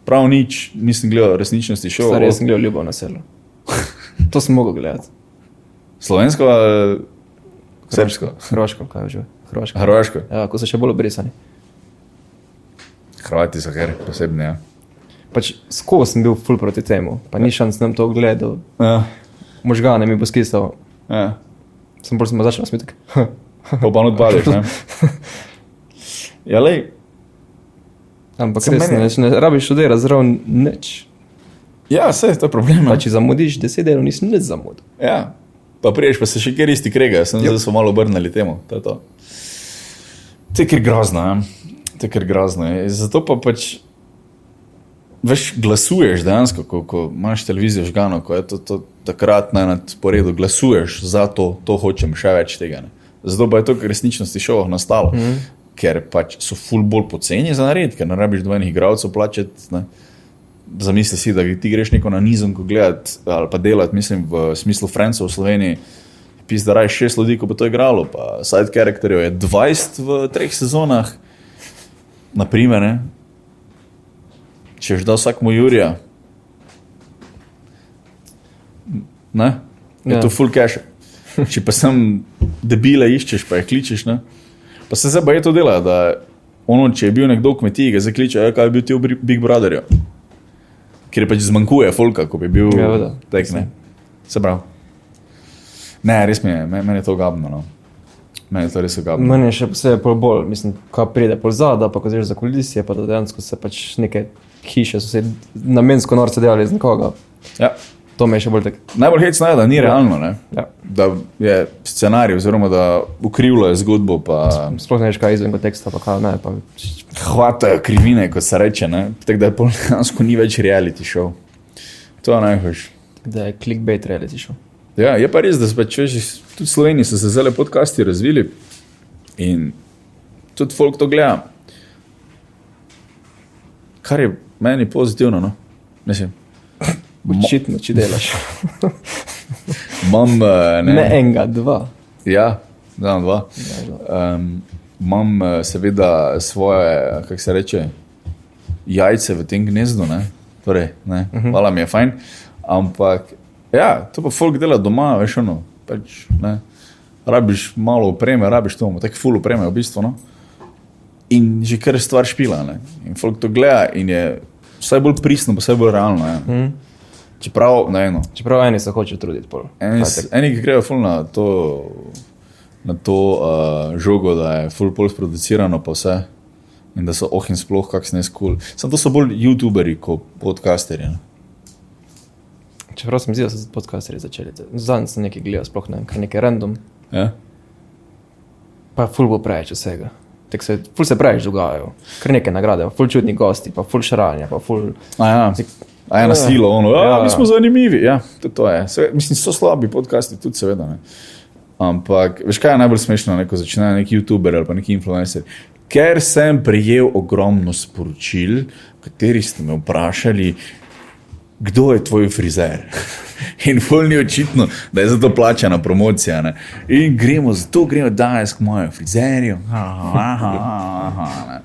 Prav nič, nisem gledal resničnosti šovov. Stari, jaz sem gledal ljubav na selu. To sem mogel gledati. Slovensko, ali srbsko, Hrvaško, kaj že? Hrvaško. hrvaško. Ja, ko so še bolj obrisani. Hrvati so ker posebni. Ja. Pač skozi sem bil full proti temu, pa ni šans, da sem to gledal. Ja. Možgane mi bo skisal. Ja. Sem bolj sem začel smitek. Odpadaš. (laughs) ne. (laughs) Ja, lej. Ampak Samo res meni ne, ne rabiš študirati zraven nič. Ja, vse je to problem. Pa ja. če zamudiš deset delov, nisi nič zamudil. Ja. Pa priješ, pa se še kjer isti krega, sem Yep. zdaj so malo obrnili temu. To je to. To je kar grozno, ja. to je kar grozno. je. Zato pa pač. Veš, glasuješ dejansko, ko, ko imaš televizijo žgano, ko je to, to takrat na nad poredu, glasuješ za to, to hočem, še več tega. Ne. Zato pa je to v resničnosti šovah nastalo, mm -hmm. ker pač so ful bolj poceni za nared, ker ne rabiš dvojnih igralcev plačati. ne. Zamisli si, da ti greš neko na nizonko gledati ali pa delati, mislim, v smislu Francov v Sloveniji. Pis, da raj šest ljudi, ko bo to igralo, pa side characterjev je 20 v treh sezonah, naprimer, ne? če že da vsakmu Jurija. Ne? Je Ja. to full cash. Če pa sem debile iščeš, pa jih kličeš. Ne? Pa se zdaj pa je to dela, da ono, če je bil nekdo v kmetiji, ga zakliče, "Ja, kaj je bil ti v Big Brotherju. Ker je pač zmanjkuje folka, ko bi bil Ja, tek. Ne? Se pravi. Ne, res mi je, me- meni je to gabno. No. Meni je to res gabno. Meni je še posebej bolj, mislim, ko pride pol zada, pa ko zreš za kulisije, pa dejansko se pač neke hiše so se namensko norce delali iz nekoga. Ja. To me je še bolj tak. Najbolj hecno je, da ni realno. Ne? Ja. da je scenarij, oziroma da ukrivljajo zgodbo, pa Sploh ne veš, kaj izven konteksta, pa kaj ne. Pa, hvatajo krivine, kot se reče. ne. Tako da je pol (laughs) dejansko ni več reality show. To je najhujše. da je clickbait reality show. Ja, je pa res, da pač, tudi v Sloveniji so se zelo podcasti razvili in tudi folk to gleda. Kar je meni pozitivno. No? Mislim, (laughs) Očitno, če delaš. (laughs) imam, eh, Ne, ne, ne enega, dva. Ja, da, dva. Um, imam eh, seveda svoje, kako se reče, jajce v tem gnezdu, ne? torej, ne, uh -huh. hvala mi je fajn. Ampak, ja, to pa folk dela doma, veš, ono, pač, ne. Rabiš malo opreme, rabiš to, tako ful opreme v bistvu. No? In že kar stvar špila. Ne? In folk to gleda in je vse bolj pristno, pa vse bolj realno. Ne? Mm. Čeprav, ne eno. Čeprav eni se hočejo truditi. Pol. Eni, s- eni ki grejo ful na to, na to uh, žogo, da je ful pol sproducirano, pa vse. In da so oh in sploh kakšne skul. Samo to so bolj youtuberi kot podcasterji. Ne? Čeprav sem zdi, da so podcasterji začeli. Zadnjič sem nekaj gledal, sploh ne vem, kaj nekaj random. Ja? Pa ful bo preveč vsega. Tak se, ful se preveč dogajajo. Kar nekaj nagrade, ful čudni gosti, pa ful šaranja, pa ful... A ja, a ja na silo, ono, ja, Ja, ja, mi ja. smo zanimivi. Ja, tudi to je. Se, mislim, so slabi podcasti, tudi seveda. Ne. Ampak, veš kaj je najbolj smešno, ne, ko začne neki youtuber ali pa neki influencer. Ker sem prejel ogromno sporočil, v katerih ste me vprašali, kdo je tvoj frizer. (laughs) In bolj ni očitno, da je za to plačana promocija. Ne. In gremo, zato gremo danes k mojemu frizerju. Aha, aha, aha.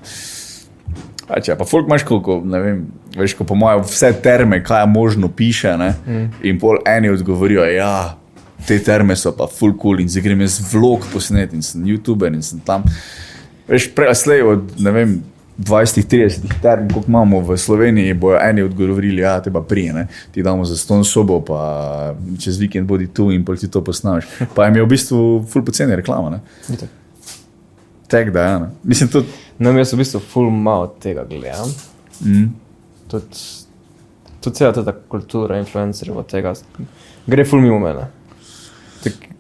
A če pa folk imaš, koliko, ne vem, veš, ko po mojem vse terme, kaj je možno, piše, ne? Mm. in pol eni odgovorijo, ja, te terme so pa full cool in zdaj grem jaz vlog posnet in sem youtuber in sem tam. Veš, prej slej od, ne vem, 20-30 term, koliko imamo v Sloveniji, bojo eni odgovorili, ja, te pa prije, ne? ti damo za ston sobo, pa čez vikend bodi tu in ti to posnaš. Pa jim je v bistvu full poceni reklama, ne? Tek da, ja, ne? Mislim, tudi, No, jaz v bistvu ful malo tega gledam. mm, Tudi tud cela ta kultura influencerjev tega gre ful mimo mene.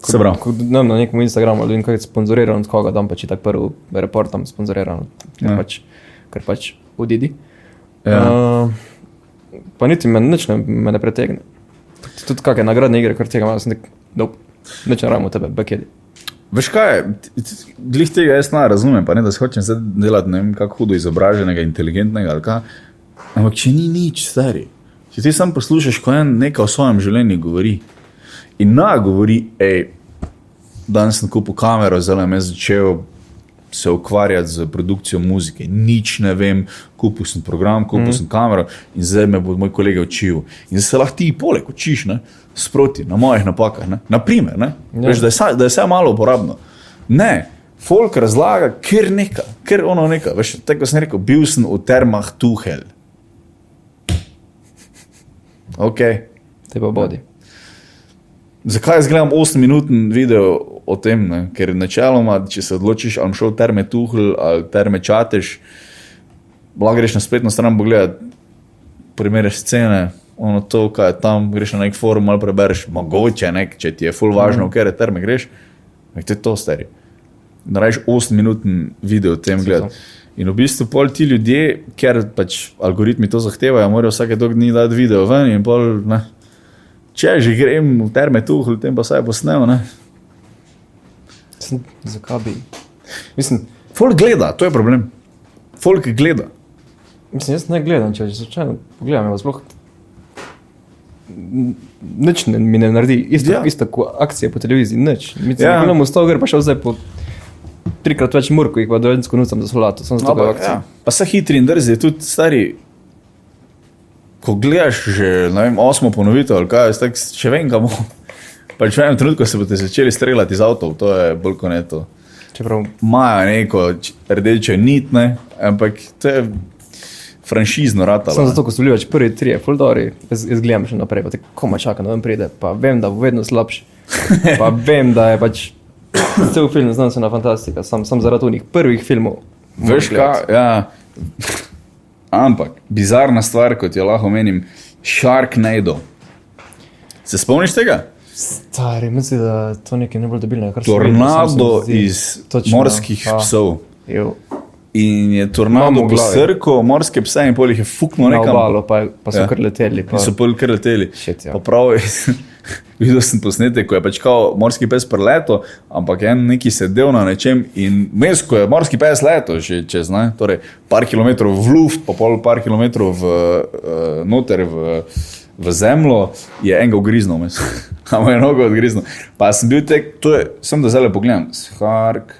Se pravi. ko dam na nekem Instagramu, da vidim, kaj je sponzoriran od koga, dam pač tak prvi reportam sponzoriran, ker Ja. ja. pač, ker pač odidi. Ja. Uh, pa niti me nič ne, me ne pretegne. Tudi- Tudi kakšne nagradne igre, kar tega nič ne rabimo tebe, bekedi. Veš kaj, glih tega jaz ne razumem, pa ne da se hočem zdaj delati ne vem kako hudo izobraženega, inteligentnega ali kaj. Ampak če ni nič, stari. Če ti sam poslušaš, ko en nekaj o svojem življenju govori in na govori, hej, danes sem kupil kamero, zdaj sem začel se ukvarjati z produkcijo muzike, nič ne vem, kupil sem program, kupil mm. sem kamero in zdaj me bo moj kolega učil. In zdaj se lahko ti poleg učiš, ne? sproti na mojih napakah. Ne? Naprimer, ne? Ja. Veš, da, je da je vse malo uporabno. Ne, folk razlaga, ker nekaj, ker ono nekaj. Veš, tako sem rekel, bil sem v termah Tuhel. (laughs) Okay. Te pa bodi. Zakaj jaz gledam 8-minuten video o tem? Ne? Ker načeloma, če se odločiš, ali šel terme Tuhl ali terme Čatež, lahko greš na spletno stran pogledati primere scene, ono to, kaj je tam, greš na nek forum ali prebereš, mogoče nek, če ti je full važno, v katere terme greš, nek to je to stari. Narediš 8-minuten video o tem gledati. In v bistvu pol ti ljudje, ker pač algoritmi to zahtevajo, morajo vsake dolg dni dati video ven in pol, ne. Če že grem v terme tuhl, tem pa vsaj posnel, ne. Sem- Zakaj bi? Mislim, Folk gleda, to je problem. Folk gleda. Mislim, jaz ne gledam, če že pogledam, je sploh. n- Nič ne, mi ne naredi, isto, Ja. isto kot akcije po televiziji, nič. Mi Ja. ja. gledamo sto gre, pa šel zdaj po trikrat več murko, jih pa dojensko nucam za solato, sem zato Ampak, pa akcije. ja. Pa se hitri in drzi, tudi stari. Ko gledaš že vem, osmo ponovitev, ali kaj, tako še vem, kam. Pač v enem trenutku se boste začeli streljati iz avtov, to je bolj kot ne to. Čeprav Imajo neko č- rdečo nit, ne, ampak to je franšizno ratalo. sem ne. zato, ko so bili več prvi trije, fuldori, jaz, jaz gledam še naprej, pa te koma čakam, da vam pride, pa vem, da bo vedno slabši. (laughs) Pa vem, da je pač cel film znanstvena fantastika, sam, sam zaradi unih prvih filmov. Veš kaj? Ja. Ampak bizarna stvar, kot jo lahko menim, Sharknado. Se spomniš tega? Stari, mislim, da to nekaj ne bo debilnega. kar sem videl, Tornado iz Točno, morskih ja. psov. Jo, In je tornado posrkal morske pse in pol jih je fuknil nekam. obalo, pa, pa so Ja. kar leteli. Pa, In so pol kar leteli. Shit, ja. Prav, (laughs) videl sem posnetek, ko je pač kao morski pes preleto, ampak en neki sedel na nečem in mes, ko je morski pes leto, že čez ne, torej par kilometrov v luft, pa pol par kilometrov v, uh, noter v, v zemljo, je enega ugriznil, mes. (laughs) A mu je nogo odgriznil. Pa sem bil tek, to je, sem da zdaj pogledam, Shark,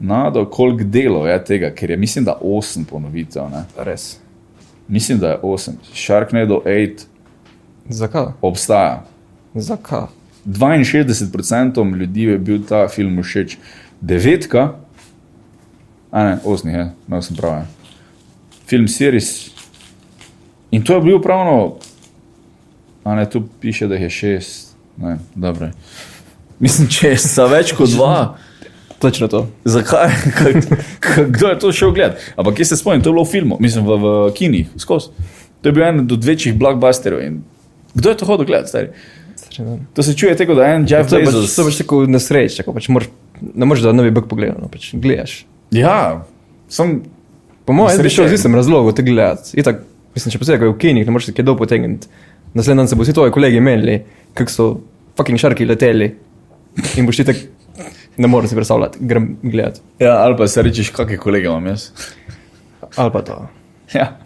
nado, koliko delov je tega, ker je mislim, da 8 ponovitev, ne. Res. Mislim, da je 8. Sharknado 8 Zakaj? obstaja. Zakaj? 62% ljudi je bil ta film všeč, devetka, a ne, osmi, je, imel sem prav. je. Film Series. In to je bil pravno, a ne, tu piše, da je šest, ne, dobro. Mislim, če je sta več kot dva. (laughs) Točno to. Zakaj? (laughs) Kdo je to šel gledati? Ampak kje se spomnim, to je bilo v filmu, mislim v, v kinih, skozi. To je bil en od večjih blockbusterjev. in Kdo je to hodil gledati? Stari? To se čuje tako, da je en Jeff To je pač, Bezos. to je pač tako nesreč, tako pač moraš, ne moreš da novi bog pogledati, no, pač gledaš. Ja, sem. Po mojem, jaz bi šel z istim razlogom te gledati. Itak, mislim, še posebej, ko je v kinih, ne moreš se kje dol potegniti. Naslednji dan se bo vsi tvoji kolegi menili, kako so fucking šarki leteli. In boš ti tak, ne moreš si predstavljati, grem gledati. Ja, ali pa se rečeš, kakšne kolege imam jaz. Ali pa to. Ja.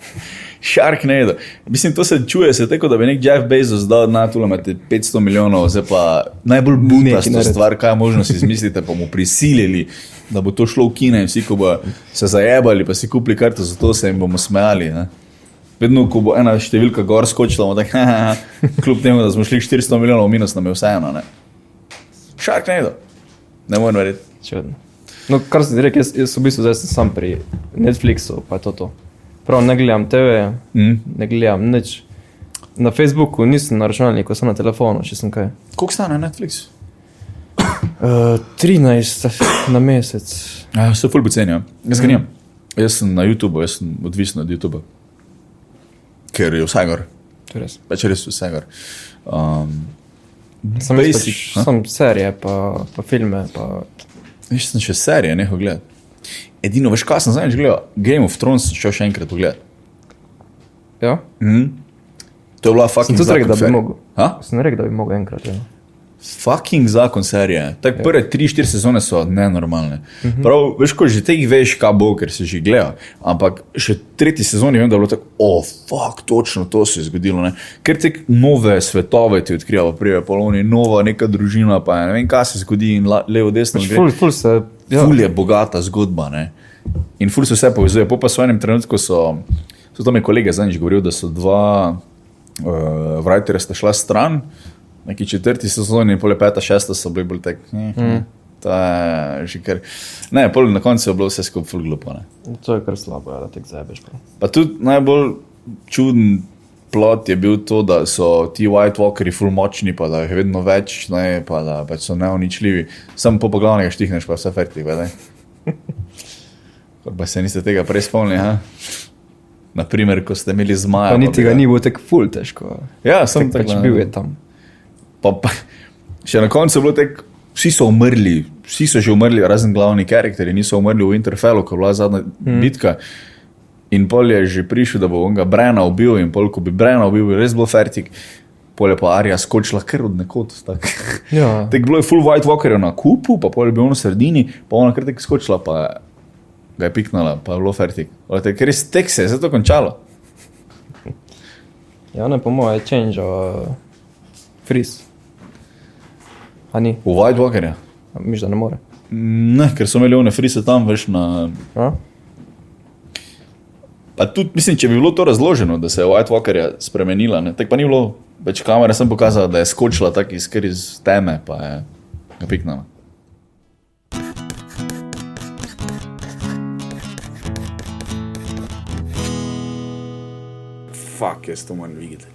Sharknado. Mislim, to se čuje, se tako, da bi nek Jeff Bezos dal na tule imate 500 milijonov, zdaj pa najbolj butasto narediti. stvar, kaj možno si izmislite, pa mu prisilili, da bo to šlo v kine in vsi, ko bo se zajebali, pa si kupili karto za to, se jim bomo smejali. Ne? Vedno, ko bo ena številka gor skočila, bomo tako, (laughs) kljub temu, da smo šli 400 milijonov v minus, nam je vseeno. ne. Sharknado. Ne morem verjeti. Čudno. No, kar sem rekel, jaz, jaz v bistvu zdaj sem sam pri Netflixu, pa je to to. Prav ne gledam TV, Mm. ne gledam nič. Na Facebooku nisem na računalniku, sem na telefonu, če sem kaj. Koliko stane Netflix? Uh, 13 na mesec. Ja, se ful pocenijo. Jaz ga nimam. Jaz sem na YouTubu, jaz sem odvisen od YouTuba. Ker je vse gor, je res. pač res vse gor. Um, Sem Basic, pač, sem serije, pa, pa filme. Pa... Veš, sem še serije nehal gledati. Edino, veš, kaj sem zadnjič gledal? Game of Thrones sem šel še enkrat pogledati. Ja? Mm. To je bila Sem fucking tudi rekel, da bi mogel. Ha? Sem rekel, da bi mogel enkrat. Ja. Fucking zakon serije. Tako Ja. prve tri, štiri sezone so nenormalne. Mm -hmm. Prav, veš, ko že teh veš, kaj bo, ker si že gledal. Ampak še tretji sezoni vem, da je bilo tako, oh, fuck, točno to se je zgodilo. Ne? Ker te nove svetove ti odkrivajo, prije poloni, nova neka družina, pa ne vem, kaj se zgodi in la, levo, desno. Pač ful, ful se. Ja. Ful je bogata zgodba. Ne? In ful se vse povezuje. Po pa so v enem trenutku, so, so tam je kolega zadnjič govoril, da so dva uh, writerja sta šla stran, neki četrti sezoni, pol peta, šesta so bili bolj tek. Mm. To je že kar. Ne, pol na koncu je bilo vse skupaj ful glupo. Ne? To je kar slabo, ja, da te zebeš. pa. Pa tudi najbolj čuden plot je bil to, da so ti White Walkeri ful močni, pa da jih je vedno več, ne, pa da pač so neuničljivi. Sam po poglavnega štihneš, pa vse fertik, vedaj. (laughs) Pa se niste tega prej spomnili, ha? Naprimer, ko ste imeli zmaja. Pa niti ga ni bilo tako ful težko. Ja, sem Tak, tako pač bil je tam. Pa, pa, še na koncu je bilo tako, vsi so umrli, vsi so že umrli, razen glavni karakteri, niso umrli v Interfellu, ko je bila zadnja mm. bitka. In pol je že prišel, da bo on ga Brena ubil, in pol, ko bi Brena ubil, bi res bil fertik. Pol je pa Arija skočila kar od nekod. Tak. (laughs) Ja. (laughs) Tako bilo je full White Walker na kupu, pa pol je bil on v sredini, pa ona kar tako skočila, pa ga je piknila, pa je bilo fertik. Ker res tek se je, se je to končalo. Ja, ne, po mojem je change, uh, freeze. V White Walkerja. miš, da ne more. Ne, ker so imeli one frise tam, veš, na A? Pa tudi, mislim, če bi bilo to razloženo, da se je White Walkerja spremenila, ne, tako pa ni bilo več kamere, sem pokazal, da je skočila tako iz, iz teme, pa je ga piknila. Fak, jaz to moram videti.